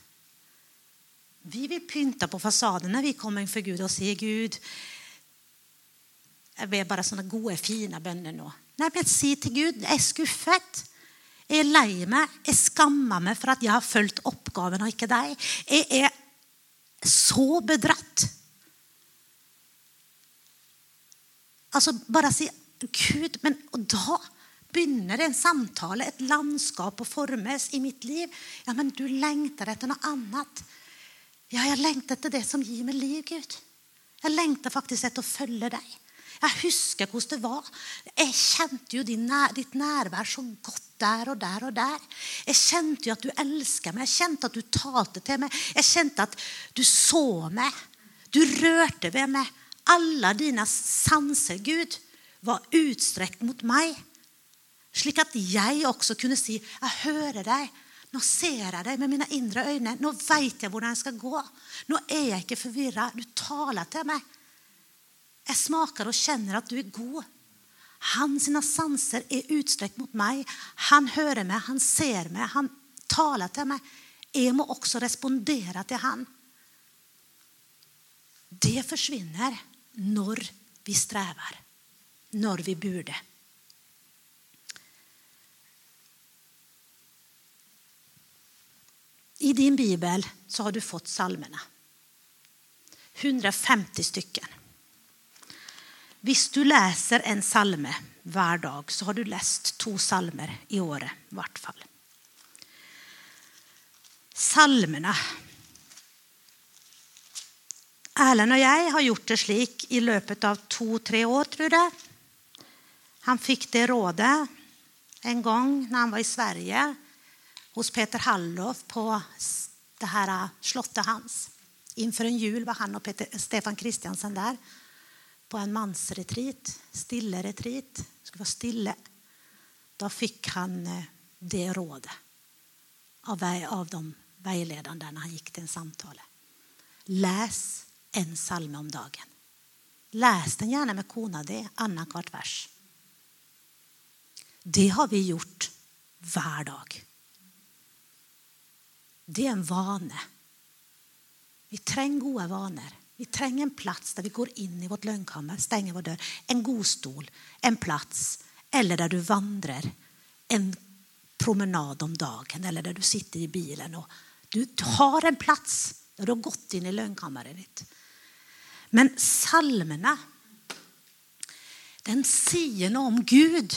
Vi vil pynte på fasaden når vi kommer for Gud og sier Gud, jeg ber bare sånne gode, fine bønner nå. Nei, men Si til Gud jeg er skuffet. Jeg er lei meg. Jeg skammer meg for at jeg har fulgt oppgaven og ikke deg. Jeg er så bedratt. Altså, bare si Gud, men Og da begynner en samtale, et landskap, å formes i mitt liv. Ja, men du lengter etter noe annet. Ja, jeg lengter etter det som gir meg liv, Gud. Jeg lengter faktisk etter å følge deg. Jeg husker hvordan det var. Jeg kjente jo ditt nærvær så godt der og der og der. Jeg kjente jo at du elsket meg. Jeg kjente at du talte til meg. Jeg kjente at du så meg. Du rørte ved meg. Alle dine sanser, Gud, var utstrekt mot meg. Slik at jeg også kunne si, 'Jeg hører deg'. Nå ser jeg deg med mine indre øyne. Nå vet jeg hvordan jeg skal gå. Nå er jeg ikke forvirra. Du taler til meg. Jeg smaker og kjenner at du er god. Hans sanser er utstrekt mot meg. Han hører meg, han ser meg, han taler til meg. Jeg må også respondere til han. Det forsvinner når vi strever, når vi burde. I din bibel så har du fått salmene. 150 stykker. Hvis du leser en salme hver dag, så har du lest to salmer i året. I hvert fall. Salmene Erlend og jeg har gjort det slik i løpet av to-tre år, tror jeg. Han fikk det rådet en gang når han var i Sverige, hos Peter Hallof på det her slottet hans. Innenfor en jul var han og Peter, Stefan Kristiansen der på en mansretreat, stille retreat. Det skulle være stille. Da fikk han eh, det rådet av, av de veilederne han gikk til en samtale. Les en salme om dagen. Les den gjerne med kona di annethvert vers. Det har vi gjort hver dag. Det er en vane. Vi trenger gode vaner. Vi trenger en plass der vi går inn i vårt lønnkammer, stenger vår dør. En god stol, en plass. Eller der du vandrer en promenade om dagen, eller der du sitter i bilen. og du har en plass der du har gått inn i lønnkammeret ditt. Men salmene den sier noe om Gud.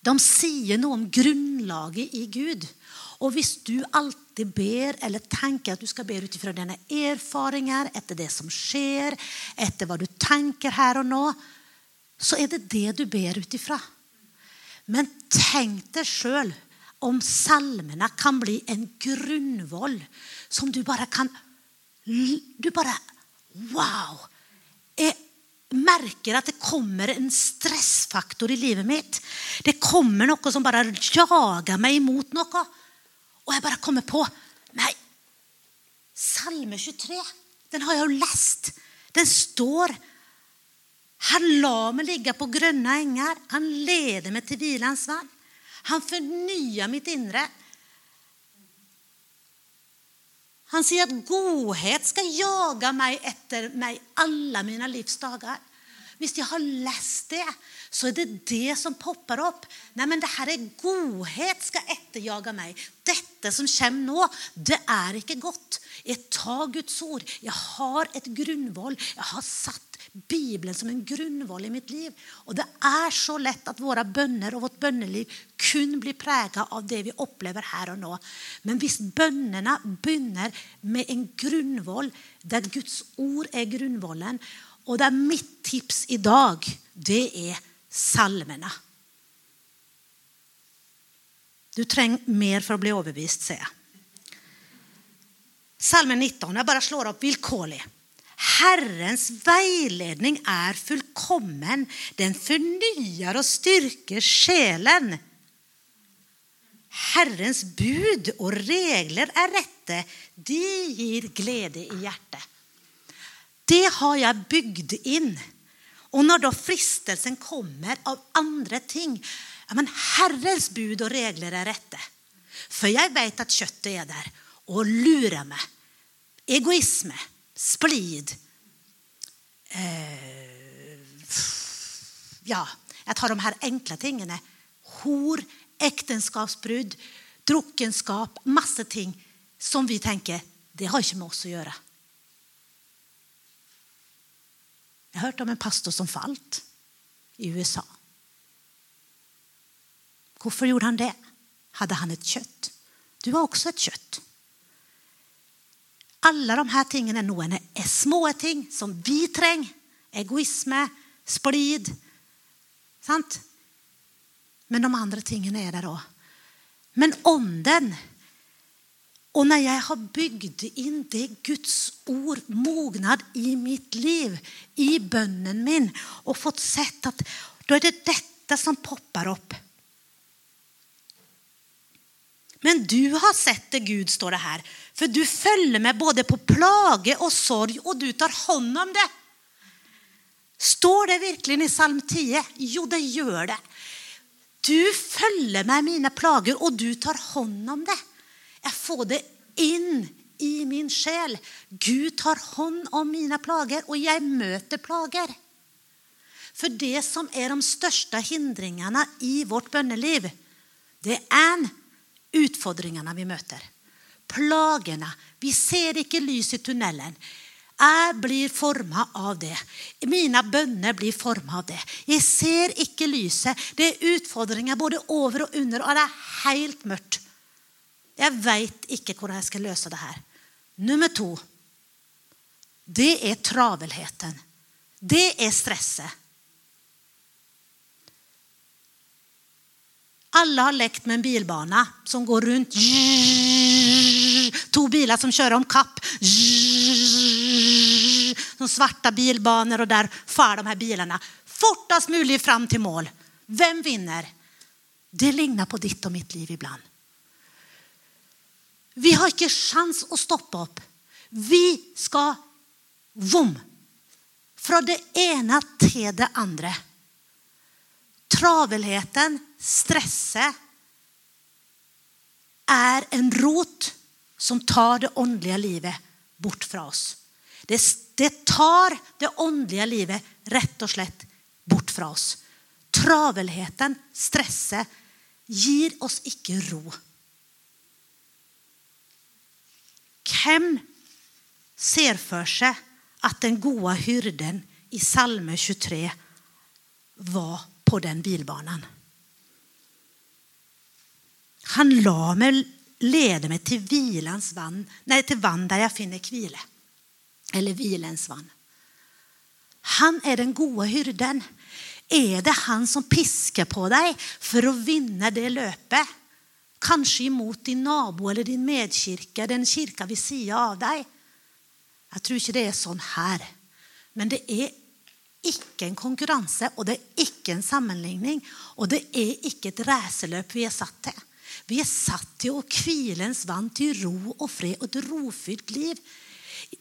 De sier noe om grunnlaget i Gud. Og hvis du alltid ber eller tenker at du skal be ut ifra dine erfaringer, etter det som skjer, etter hva du tenker her og nå, så er det det du ber ut ifra. Men tenk deg sjøl om salmene kan bli en grunnvoll som du bare kan Du bare Wow! Jeg merker at det kommer en stressfaktor i livet mitt. Det kommer noe som bare jager meg imot noe. Og jeg bare kommer på Nei, Salme 23, den har jeg jo lest. Den står Han la meg ligge på grønne enger. Han leder meg til hvilens vann. Han fornyer mitt indre. Han sier at godhet skal jage meg etter meg alle mine livs dager. Hvis jeg har lest det, så er det det som popper opp. Nei, men det her er godhet skal etterjage meg. Dette som kommer nå, det er ikke godt. Jeg tar Guds ord. Jeg har et grunnvoll. Jeg har satt Bibelen som en grunnvoll i mitt liv. Og det er så lett at våre bønner og vårt bønneliv kun blir preget av det vi opplever her og nå. Men hvis bønnene begynner med en grunnvoll der Guds ord er grunnvollen, og det er mitt tips i dag, det er salmene. Du trenger mer for å bli overbevist, ser jeg. Salme 19. Jeg bare slår opp vilkårlig. Herrens veiledning er fullkommen. Den fornyer og styrker sjelen. Herrens bud og regler er rette. De gir glede i hjertet. Det har jeg bygd inn. Og når da fristelsen kommer av andre ting ja, men Herrens bud og regler er rette. For jeg vet at kjøttet er der og lurer meg. Egoisme, splid eh, Ja, jeg tar de her enkle tingene. Hor, ekteskapsbrudd, drukkenskap, masse ting som vi tenker det har ikke med oss å gjøre. Jeg hørte om en pastor som falt i USA. Hvorfor gjorde han det? Hadde han et kjøtt? Du har også et kjøtt. Alle de her tingene noen er små ting som vi trenger. Egoisme, splid. Sant? Men de andre tingene er der òg. Men ånden og når jeg har bygd inn det Guds ord, mognad i mitt liv, i bønnen min, og fått sett at da er det dette som popper opp. Men du har sett det, Gud, står det her. For du følger med både på plage og sorg, og du tar hånd om det. Står det virkelig i Salm 10? Jo, det gjør det. Du følger med mine plager, og du tar hånd om det. Jeg får det inn i min sjel. Gud tar hånd om mine plager, og jeg møter plager. For det som er de største hindringene i vårt bønneliv, det er utfordringene vi møter. Plagene. Vi ser ikke lys i tunnelen. Jeg blir forma av det. Mine bønner blir forma av det. Jeg ser ikke lyset. Det er utfordringer både over og under, og det er helt mørkt. Jeg veit ikke hvordan jeg skal løse det her. Nummer to det er travelheten. Det er stresset. Alle har lekt med en bilbane som går rundt. To biler som kjører om kapp. Sånne svarte bilbaner, og der far de her bilene fortest mulig fram til mål. Hvem vinner? Det ligner på ditt og mitt liv iblant. Vi har ikke sjans å stoppe opp. Vi skal vom. Fra det ene til det andre. Travelheten, stresset, er en rot som tar det åndelige livet bort fra oss. Det, det tar det åndelige livet rett og slett bort fra oss. Travelheten, stresset, gir oss ikke ro. Hvem ser for seg at den gode hyrden i Salme 23 var på den bilbanen? Han la meg lede meg til hvilens vann, nei, til vann der jeg finner hvile. Eller hvilens vann. Han er den gode hyrden. Er det han som pisker på deg for å vinne det løpet? Kanskje imot din nabo eller din medkirke, den kirka ved sida av deg. Jeg tror ikke det er sånn her. Men det er ikke en konkurranse, og det er ikke en sammenligning. Og det er ikke et racerløp vi er satt til. Vi er satt til å hvilens vann, til ro og fred og et rofylt liv.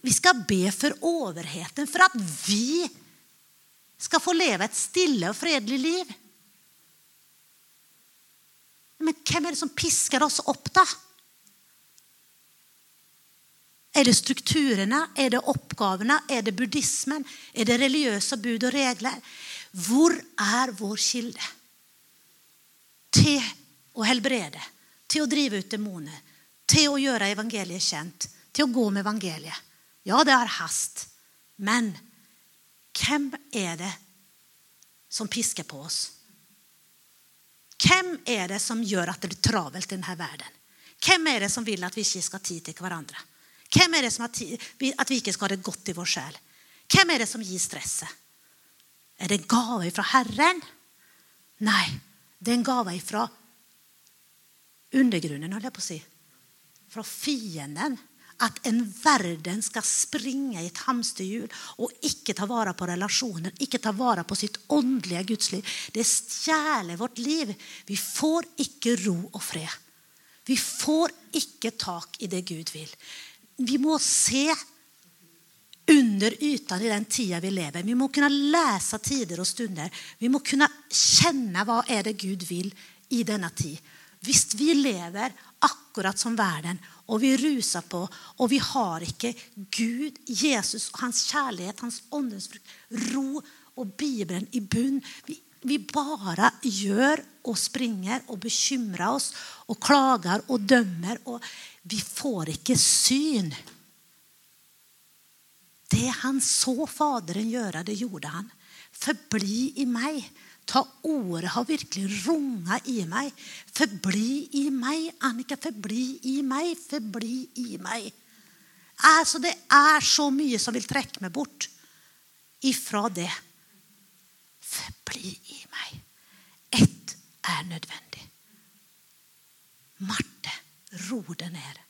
Vi skal be for overheten, for at vi skal få leve et stille og fredelig liv. Men hvem er det som pisker oss opp, da? Er det strukturene? Er det oppgavene? Er det buddhismen? Er det religiøse bud og regler? Hvor er vår kilde? Til å helbrede, til å drive ut demoner, til å gjøre evangeliet kjent, til å gå med evangeliet. Ja, det har hast. Men hvem er det som pisker på oss? Hvem er det som gjør at det blir travelt i denne verden? Hvem er det som vil at vi ikke skal ha tid til hverandre? Hvem er det som har tid, at vi ikke skal ha det godt i vår sjel? Hvem er det som gir stresset? Er det en gave fra Herren? Nei, det er en gave fra undergrunnen, holdt jeg på å si. Fra fienden at en verden skal springe i et hamsterhjul og ikke ta vare på relasjoner, ikke ta vare på sitt åndelige gudsliv. Det stjeler vårt liv. Vi får ikke ro og fred. Vi får ikke tak i det Gud vil. Vi må se under ytan i den tida vi lever. Vi må kunne lese tider og stunder. Vi må kunne kjenne hva er det Gud vil i denne tid. Hvis vi lever akkurat som verden og vi ruser på, og vi har ikke Gud, Jesus, hans kjærlighet, hans åndens frukt, ro og Bibelen i bunn. Vi, vi bare gjør og springer og bekymrer oss og klager og dømmer. Og vi får ikke syn. Det han så Faderen gjøre, det gjorde han. Forbli i meg. Ta ordet har virkelig runga i meg. Forbli i meg, Annika. Forbli i meg. Forbli i meg. Altså, det er så mye som vil trekke meg bort ifra det. Forbli i meg. Ett er nødvendig. Marte, ro det ned.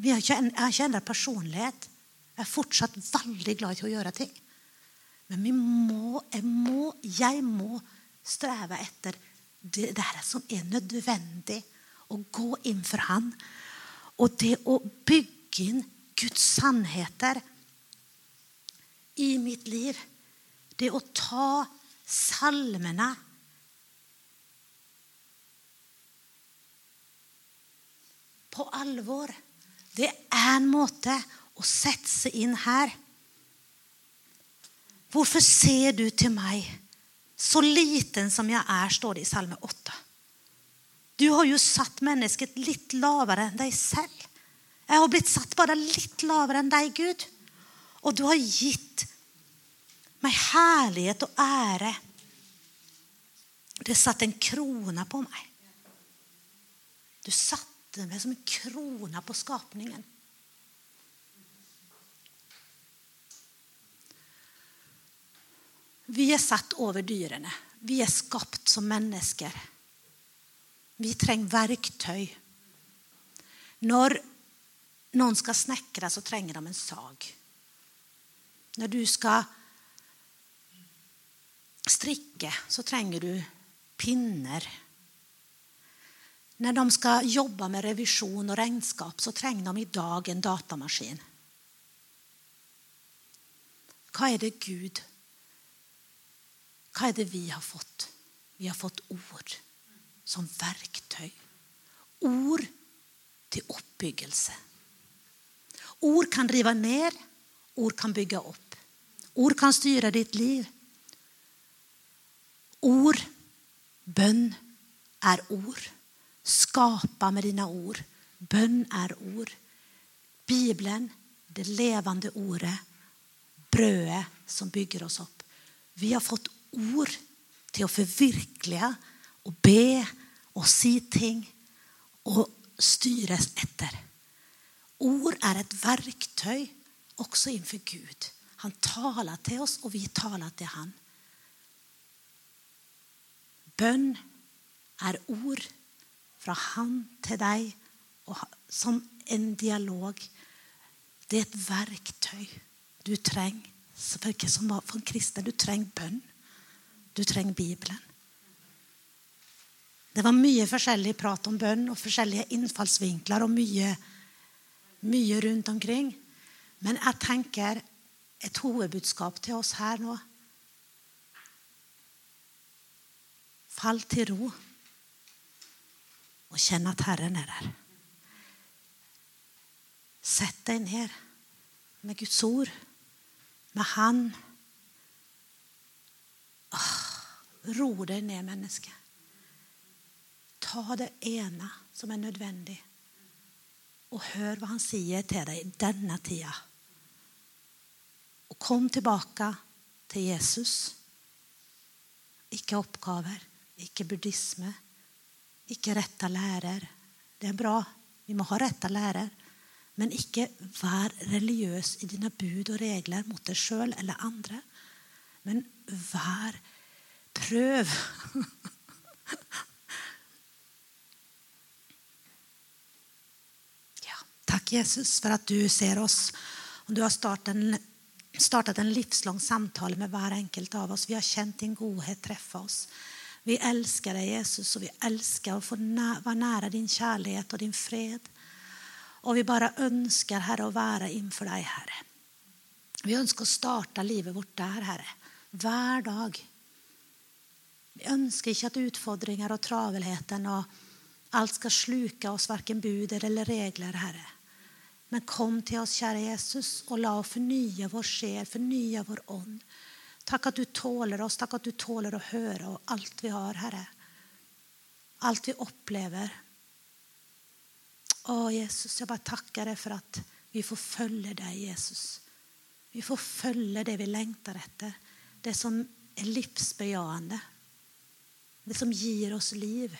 Jeg kjenner personlighet. Jeg er fortsatt veldig glad i å gjøre ting. Men vi må, jeg må, jeg må streve etter det der som er nødvendig. Å gå inn for Han. Og det å bygge inn Guds sannheter i mitt liv. Det å ta salmene på alvor. Det er en måte å sette seg inn her. Hvorfor ser du til meg, så liten som jeg er, står det i Salme 8. Du har jo satt mennesket litt lavere enn deg selv. Jeg har blitt satt bare litt lavere enn deg, Gud. Og du har gitt meg herlighet og ære. Det satt en krone på meg. Du satte meg som en krone på skapningen. Vi er satt over dyrene. Vi er skapt som mennesker. Vi trenger verktøy. Når noen skal snekre, så trenger de en sag. Når du skal strikke, så trenger du pinner. Når de skal jobbe med revisjon og regnskap, så trenger de i dag en datamaskin. Hva er det Gud hva er det vi har fått? Vi har fått ord som verktøy. Ord til oppbyggelse. Ord kan rive ned, ord kan bygge opp. Ord kan styre ditt liv. Ord, bønn, er ord. Skapa med dine ord. Bønn er ord. Bibelen, det levende ordet. Brødet som bygger oss opp. Vi har fått ord til å forvirkelige og be og si ting og styres etter. Ord er et verktøy også innenfor Gud. Han taler til oss, og vi taler til han. Bønn er ord fra han til deg som en dialog. Det er et verktøy du trenger. For, en kristen du trenger bønn. Du trenger Bibelen. Det var mye forskjellig prat om bønn og forskjellige innfallsvinkler og mye, mye rundt omkring. Men jeg tenker et hovedbudskap til oss her nå Fall til ro og kjenn at Herren er der. Sett deg ned med Guds ord, med Han. Åh, ro deg ned, menneske. Ta det ene som er nødvendig, og hør hva Han sier til deg denne tida. Og kom tilbake til Jesus. Ikke oppgaver, ikke buddhisme, ikke retta lærer. Det er bra. Vi må ha retta lærer. Men ikke vær religiøs i dine bud og regler mot deg sjøl eller andre. Men vær Prøv. ja, takk, Jesus, for at du ser oss. Og du har startet en, startet livslang samtale med hver enkelt av oss. Vi har kjent din godhet treffe oss. Vi elsker deg, Jesus, og vi elsker å få være nære din kjærlighet og din fred. Og vi bare ønsker, Herre, å være innenfor deg, Herre. Vi ønsker å starte livet vårt der, Herre. Hver dag. Vi ønsker ikke at utfordringer og travelheten og alt skal sluke oss, verken bud eller regler, Herre. Men kom til oss, kjære Jesus, og la oss fornye vår sjel, fornye vår ånd. Takk at du tåler oss, takk at du tåler å høre og alt vi har, Herre. Alt vi opplever. Å, Jesus, jeg bare takker deg for at vi får følge deg, Jesus. Vi får følge det vi lengter etter. Det som er livsbejaende. Det som gir oss liv.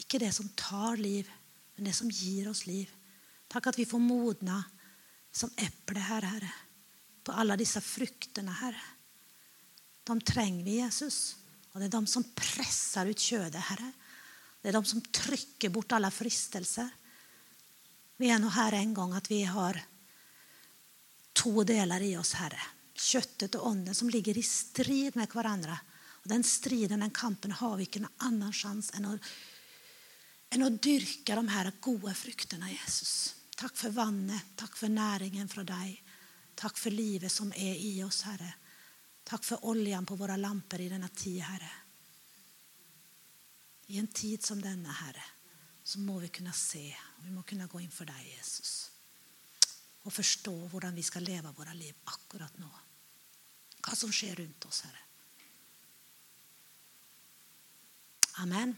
Ikke det som tar liv, men det som gir oss liv. Takk at vi får modna som eple Herre, Herre. På alle disse fruktene, Herre. De trenger vi, Jesus. Og det er de som presser ut kjødet, Herre. Det er de som trykker bort alle fristelser. Vi er nå her en gang at vi har to deler i oss, Herre. Kjøttet og ånden som ligger i strid med hverandre. Og Den striden, den kampen, har vi ikke noen annen sjanse enn enn å dyrke de her gode fruktene, Jesus. Takk for vannet, takk for næringen fra deg. Takk for livet som er i oss, Herre. Takk for oljen på våre lamper i denne tid, Herre. I en tid som denne, Herre, så må vi kunne se. Vi må kunne gå inn for deg, Jesus. Og forstå hvordan vi skal leve våre liv akkurat nå. Hva som skjer rundt oss, Herre. Amen.